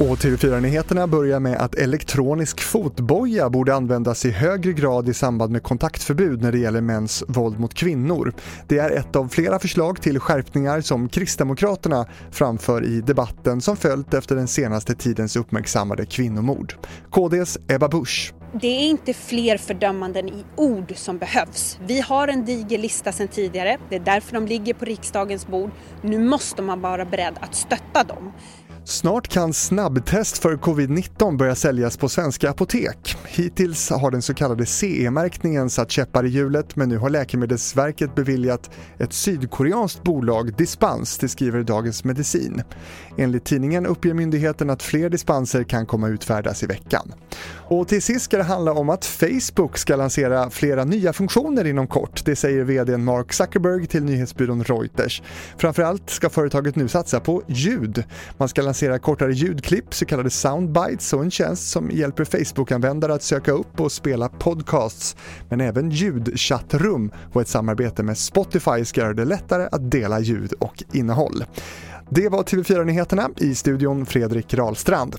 Och TV4-nyheterna börjar med att elektronisk fotboja borde användas i högre grad i samband med kontaktförbud när det gäller mäns våld mot kvinnor. Det är ett av flera förslag till skärpningar som Kristdemokraterna framför i debatten som följt efter den senaste tidens uppmärksammade kvinnomord. KDs Ebba Busch det är inte fler fördömanden i ord som behövs. Vi har en diger lista sedan tidigare, det är därför de ligger på riksdagens bord. Nu måste man vara beredd att stötta dem. Snart kan snabbtest för covid-19 börja säljas på svenska apotek. Hittills har den så kallade CE-märkningen satt käppar i hjulet men nu har Läkemedelsverket beviljat ett sydkoreanskt bolag dispens, det skriver Dagens Medicin. Enligt tidningen uppger myndigheten att fler dispenser kan komma utfärdas i veckan. Och till sist ska det handla om att Facebook ska lansera flera nya funktioner inom kort. Det säger VD Mark Zuckerberg till nyhetsbyrån Reuters. Framförallt ska företaget nu satsa på ljud. Man ska lansera kortare ljudklipp, så kallade soundbites och en tjänst som hjälper Facebook-användare att söka upp och spela podcasts. Men även ljudchattrum och ett samarbete med Spotify ska göra det lättare att dela ljud och innehåll. Det var TV4 Nyheterna i studion Fredrik Rahlstrand.